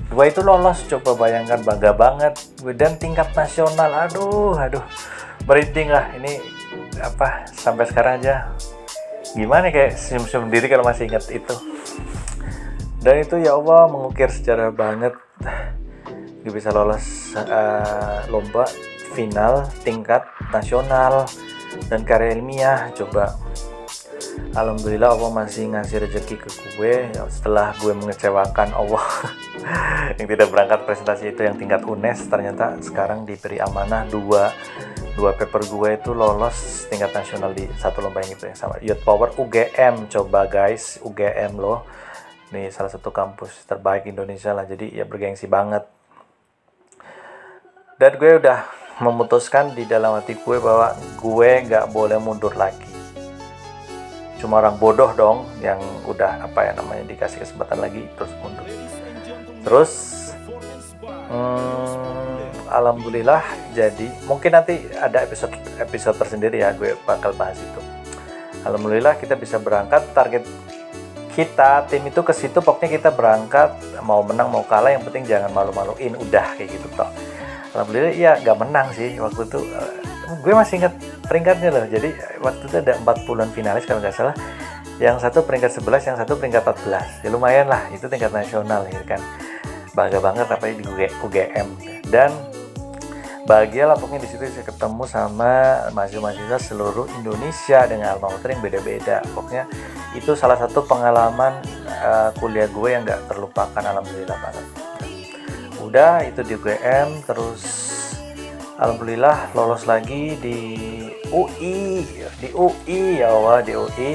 Dua itu lolos coba bayangkan bangga banget. Dan tingkat nasional aduh aduh. Merinding lah ini apa sampai sekarang aja. Gimana kayak senyum-senyum diri kalau masih ingat itu dan itu ya Allah mengukir sejarah banget. Dia bisa lolos uh, lomba final tingkat nasional dan karya ilmiah. Coba Alhamdulillah Allah masih ngasih rezeki ke gue. Ya, setelah gue mengecewakan Allah <laughs> yang tidak berangkat presentasi itu yang tingkat UNES ternyata sekarang diberi amanah dua dua paper gue itu lolos tingkat nasional di satu lomba yang itu yang sama. Youth Power UGM coba guys UGM loh ini salah satu kampus terbaik Indonesia lah. Jadi ya bergengsi banget. Dan gue udah memutuskan di dalam hati gue bahwa gue nggak boleh mundur lagi. Cuma orang bodoh dong yang udah apa ya namanya dikasih kesempatan lagi terus mundur. Terus hmm, alhamdulillah jadi mungkin nanti ada episode episode tersendiri ya gue bakal bahas itu. Alhamdulillah kita bisa berangkat target kita tim itu ke situ pokoknya kita berangkat mau menang mau kalah yang penting jangan malu-maluin udah kayak gitu toh. Alhamdulillah iya gak menang sih waktu itu. Uh, gue masih ingat peringkatnya loh jadi waktu itu ada 40-an finalis kalau nggak salah. Yang satu peringkat 11 yang satu peringkat 14 ya lumayan lah itu tingkat nasional gitu kan. Bangga banget apa di UGM dan bahagia lah pokoknya di situ saya ketemu sama mahasiswa-mahasiswa seluruh Indonesia dengan alma mater yang beda-beda. Pokoknya itu salah satu pengalaman uh, kuliah gue yang gak terlupakan alhamdulillah banget udah itu di UGM terus alhamdulillah lolos lagi di UI di UI ya Allah di UI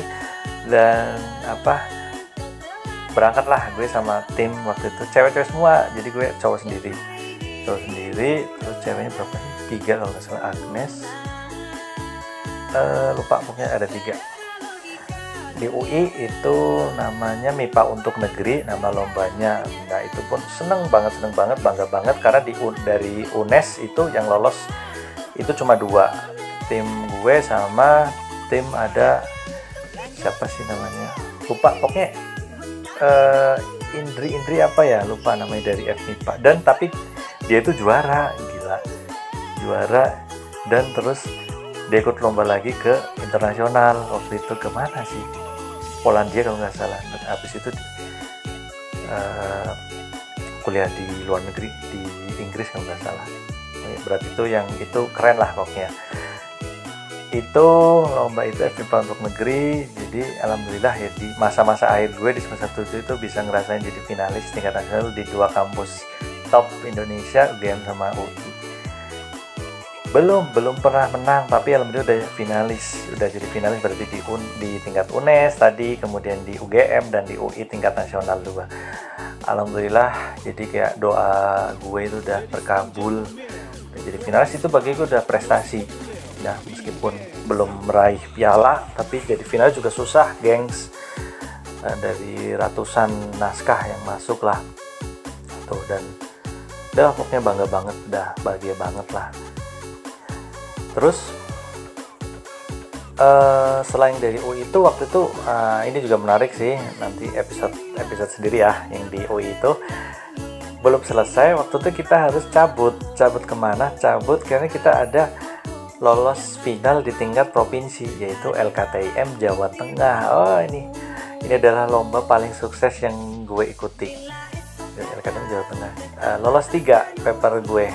dan apa berangkatlah gue sama tim waktu itu. Cewek-cewek semua jadi gue cowok sendiri cowok sendiri terus ceweknya berapa? Tiga kalau nggak salah Agnes. Uh, lupa pokoknya ada tiga. Di UI itu namanya MIPA untuk negeri nama lombanya. Nah itu pun seneng banget seneng banget bangga banget karena di dari UNES itu yang lolos itu cuma dua. Tim gue sama tim ada siapa sih namanya? Lupa pokoknya uh, Indri Indri apa ya? Lupa namanya dari FMIPA dan tapi dia itu juara gila. Juara dan terus dia ikut lomba lagi ke internasional. Waktu itu ke mana sih? Polandia kalau nggak salah. Habis itu uh, kuliah di luar negeri di Inggris kalau nggak salah. Berarti itu yang itu keren lah pokoknya. Itu lomba itu FIPA untuk negeri. Jadi alhamdulillah ya di masa-masa akhir gue di semester 1 itu bisa ngerasain jadi finalis tingkat nasional di dua kampus top Indonesia UGM sama UI belum belum pernah menang tapi alhamdulillah udah finalis. Udah jadi finalis berarti di un, di tingkat UNES tadi kemudian di UGM dan di UI tingkat nasional juga alhamdulillah jadi kayak doa gue itu udah terkabul. Jadi finalis itu bagi gue udah prestasi. Ya meskipun belum meraih piala tapi jadi finalis juga susah gengs. Nah, dari ratusan naskah yang masuk lah. Tuh dan udah pokoknya bangga banget udah bahagia banget lah. Terus uh, selain dari UI itu waktu itu uh, ini juga menarik sih nanti episode episode sendiri ya yang di UI itu. Belum selesai waktu itu kita harus cabut. Cabut ke mana? Cabut karena kita ada lolos final di tingkat provinsi yaitu LKTIM Jawa Tengah. Oh ini ini adalah lomba paling sukses yang gue ikuti LKTIM Jawa Tengah uh, lolos tiga paper gue.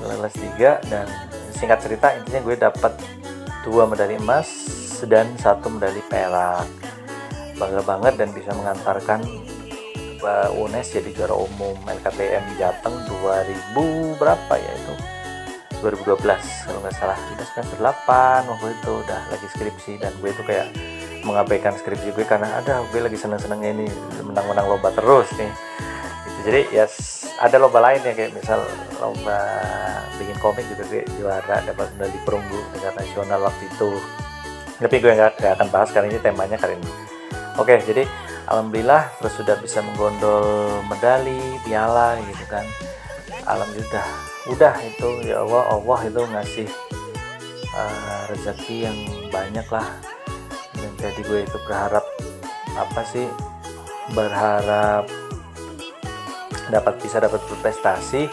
Lolos tiga dan singkat cerita intinya gue dapat dua medali emas dan satu medali perak. Bangga banget dan bisa mengantarkan uh, UNES jadi juara umum. LKTM Jateng 2000 berapa ya itu? 2012 kalau nggak salah. Udah semester 8 waktu itu udah lagi skripsi dan gue itu kayak mengabaikan skripsi gue karena ada gue lagi seneng-seneng ini menang-menang lomba terus nih. Jadi ya yes, ada lomba lain ya kayak misal lomba bikin komik juga gue juara dapat medali perunggu tingkat nasional waktu itu. Tapi gue nggak akan bahas karena ini temanya kali ini. Oke jadi alhamdulillah terus sudah bisa menggondol medali piala gitu kan. Alhamdulillah. Udah itu ya Allah Allah itu ngasih uh, rezeki yang banyak lah. Dan jadi gue itu berharap apa sih berharap dapat bisa dapat berprestasi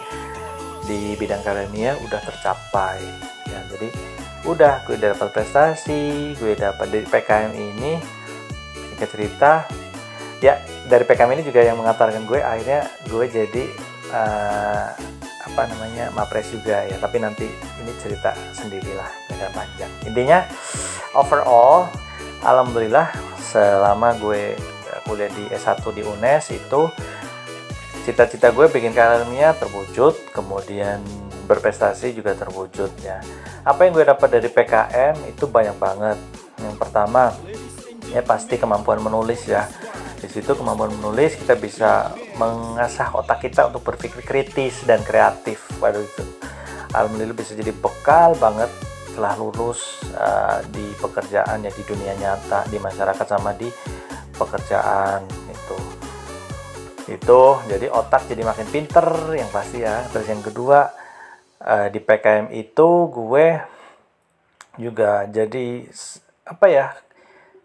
di bidang karenanya udah tercapai ya. Jadi udah gue dapat prestasi gue dapat dari PKM ini singkat cerita ya dari PKM ini juga yang mengantarkan gue akhirnya gue jadi uh, apa namanya mapres juga ya. Tapi nanti ini cerita sendirilah agak panjang. Intinya overall alhamdulillah selama gue kuliah di S1 di UNES itu cita-cita gue bikin karirnya terwujud kemudian berprestasi juga terwujud ya. Apa yang gue dapat dari PKM itu banyak banget. Yang pertama ya pasti kemampuan menulis ya. Di situ kemampuan menulis kita bisa mengasah otak kita untuk berpikir kritis dan kreatif. Pada itu alhamdulillah bisa jadi bekal banget setelah lulus uh, di pekerjaan ya di dunia nyata di masyarakat sama di pekerjaan itu jadi otak jadi makin pinter yang pasti ya. Terus yang kedua uh, di PKM itu gue juga jadi apa ya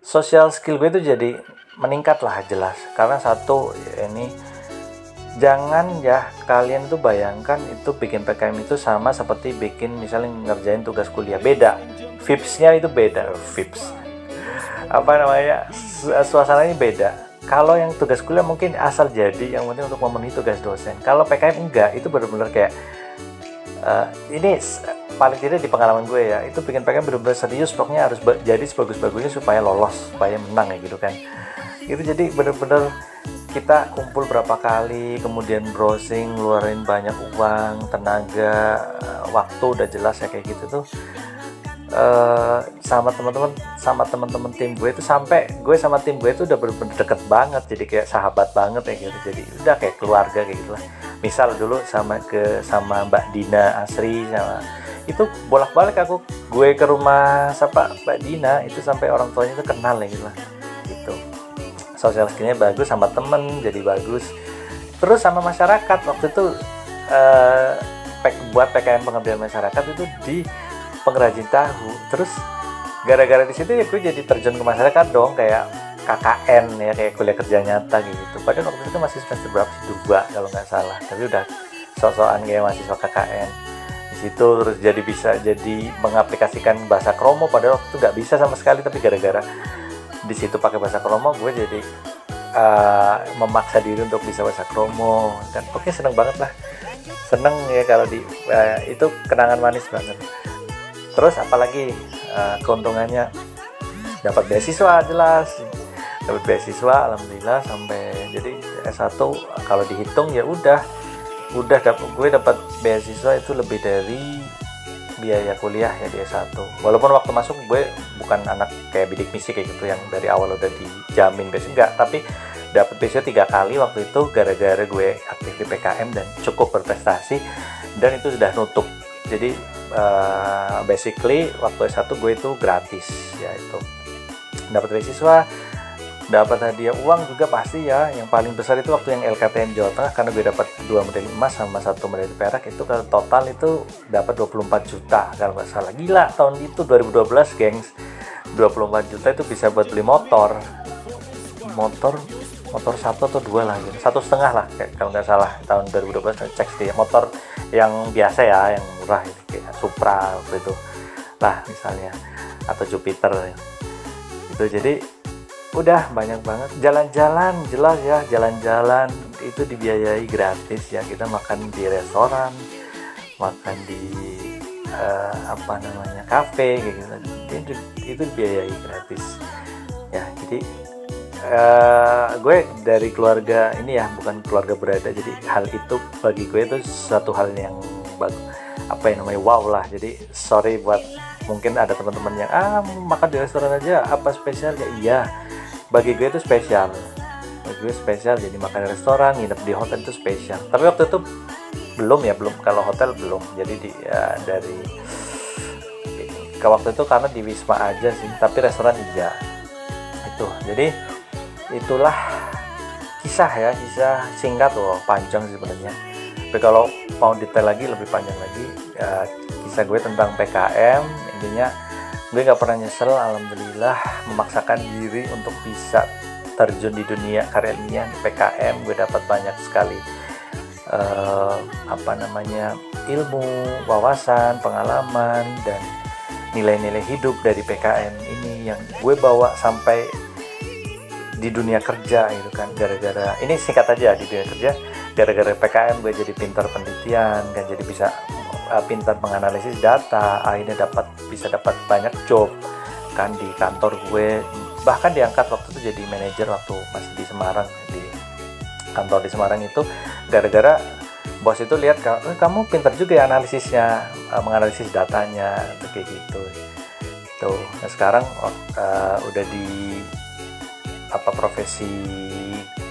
social skill gue itu jadi meningkat lah jelas. Karena satu ya ini jangan ya kalian tuh bayangkan itu bikin PKM itu sama seperti bikin misalnya ngerjain tugas kuliah. Beda. Vibesnya itu beda. Vibes. Apa namanya suasananya beda kalau yang tugas kuliah mungkin asal jadi yang penting untuk memenuhi tugas dosen. Kalau PKM enggak itu benar-benar kayak uh, ini paling tidak di pengalaman gue ya itu bikin PKM benar-benar serius pokoknya harus jadi sebagus-bagusnya supaya lolos supaya menang ya gitu kan. Itu jadi benar-benar kita kumpul berapa kali kemudian browsing ngeluarin banyak uang tenaga eh, waktu udah jelas ya kayak gitu tuh uh, sama teman-teman sama teman-teman tim gue itu sampai gue sama tim gue itu udah bener-bener deket banget jadi kayak sahabat banget ya gitu. Jadi udah kayak keluarga kayak gitu lah. Misal dulu sama ke sama Mbak Dina Asri sama itu bolak-balik aku gue ke rumah siapa? Mbak Dina itu sampai orang tuanya itu kenal ya gitu lah. Gitu. Sosial skillnya bagus sama temen jadi bagus. Terus sama masyarakat waktu itu uh, buat PKM pengabdian masyarakat itu di pengrajin tahu terus gara-gara di situ ya gue jadi terjun ke masyarakat dong kayak KKN ya kayak kuliah kerja nyata gitu. Padahal waktu itu masih semester berapa sih? Dua kalau nggak salah. Tapi udah sok-sokan kayak mahasiswa KKN di situ terus jadi bisa jadi mengaplikasikan bahasa kromo padahal waktu itu nggak bisa sama sekali. Tapi gara-gara di situ pakai bahasa kromo gue jadi uh, memaksa diri untuk bisa bahasa kromo. Dan oke seneng banget lah. Seneng ya kalau di uh, itu kenangan manis banget terus apalagi uh, keuntungannya? Dapat beasiswa jelas. Dapat beasiswa alhamdulillah sampai jadi S1 kalau dihitung ya udah. Udah dapat gue dapat beasiswa itu lebih dari biaya kuliah ya di S1 walaupun waktu masuk gue bukan anak kayak bidik misi kayak gitu yang dari awal udah dijamin beasiswa enggak. Tapi dapat beasiswa tiga kali waktu itu gara-gara gue aktif di PKM dan cukup berprestasi dan itu sudah nutup. Jadi uh, basically waktu S1 gue itu gratis ya itu. Dapat beasiswa dapat hadiah uang juga pasti ya. Yang paling besar itu waktu yang LKPN Jawa Tengah karena gue dapat dua medali emas sama satu medali perak itu kalau total itu dapat 24 juta kalau nggak salah. Gila tahun itu 2012 gengs. 24 juta itu bisa buat beli motor. Motor motor satu atau dua lah gitu satu setengah lah kalau nggak salah tahun 2012 cek sih motor yang biasa ya yang murah itu Supra gitu lah misalnya. Atau Jupiter. Itu jadi udah banyak banget. Jalan-jalan jelas ya jalan-jalan. Itu dibiayai gratis ya. Kita makan di restoran makan di uh, apa namanya kafe gitu. Itu, itu dibiayai gratis. Ya jadi uh, gue dari keluarga ini ya bukan keluarga berada. Jadi hal itu bagi gue itu satu hal yang bagus apa yang namanya wow lah. Jadi sorry buat mungkin ada teman-teman yang ah makan di restoran aja apa spesial? Ya iya. Bagi gue itu spesial. Bagi gue spesial jadi makan di restoran nginep di hotel itu spesial. Tapi waktu itu belum ya belum. Kalau hotel belum. Jadi di ya, dari ke waktu itu karena di wisma aja sih tapi restoran iya itu. Jadi itulah kisah ya kisah singkat loh panjang sebenarnya tapi kalau mau detail lagi lebih panjang lagi ya, kisah gue tentang PKM intinya gue nggak pernah nyesel alhamdulillah memaksakan diri untuk bisa terjun di dunia karya di PKM gue dapat banyak sekali uh, apa namanya ilmu wawasan pengalaman dan nilai-nilai hidup dari PKM ini yang gue bawa sampai di dunia kerja gitu kan gara-gara ini singkat aja di dunia kerja gara-gara PKM gue jadi pintar penelitian kan jadi bisa uh, pintar menganalisis data akhirnya dapat bisa dapat banyak job. Kan di kantor gue bahkan diangkat waktu itu jadi manajer waktu masih di Semarang di kantor di Semarang itu. Gara-gara bos itu lihat eh, kamu pintar juga ya analisisnya uh, menganalisis datanya kayak gitu. Tuh nah sekarang uh, udah di apa profesi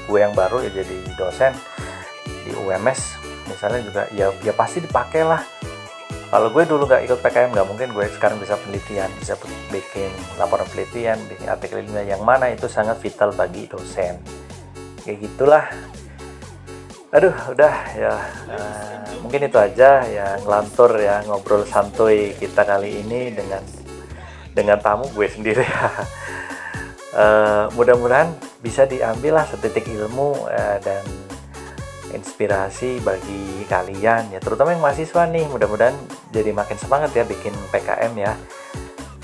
gue yang baru ya jadi dosen di UMS misalnya juga ya ya pasti dipakai lah. Kalau gue dulu nggak ikut PKM nggak mungkin gue sekarang bisa penelitian bisa bikin laporan penelitian bikin artikel ilmiah yang mana itu sangat vital bagi dosen. Kayak gitulah. Aduh udah ya uh, mungkin itu aja ya ngelantur ya ngobrol santuy kita kali ini dengan dengan tamu gue sendiri. Uh, <laughs> mudah-mudahan bisa diambil lah setitik ilmu uh, dan inspirasi bagi kalian ya terutama yang mahasiswa nih. Mudah-mudahan jadi makin semangat ya bikin PKM ya.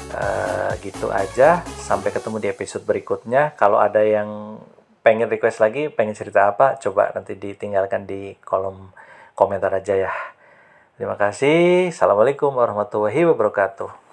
Uh, gitu aja. Sampai ketemu di episode berikutnya. Kalau ada yang pengen request lagi pengen cerita apa coba nanti ditinggalkan di kolom komentar aja ya. Terima kasih. Assalamualaikum warahmatullahi wabarakatuh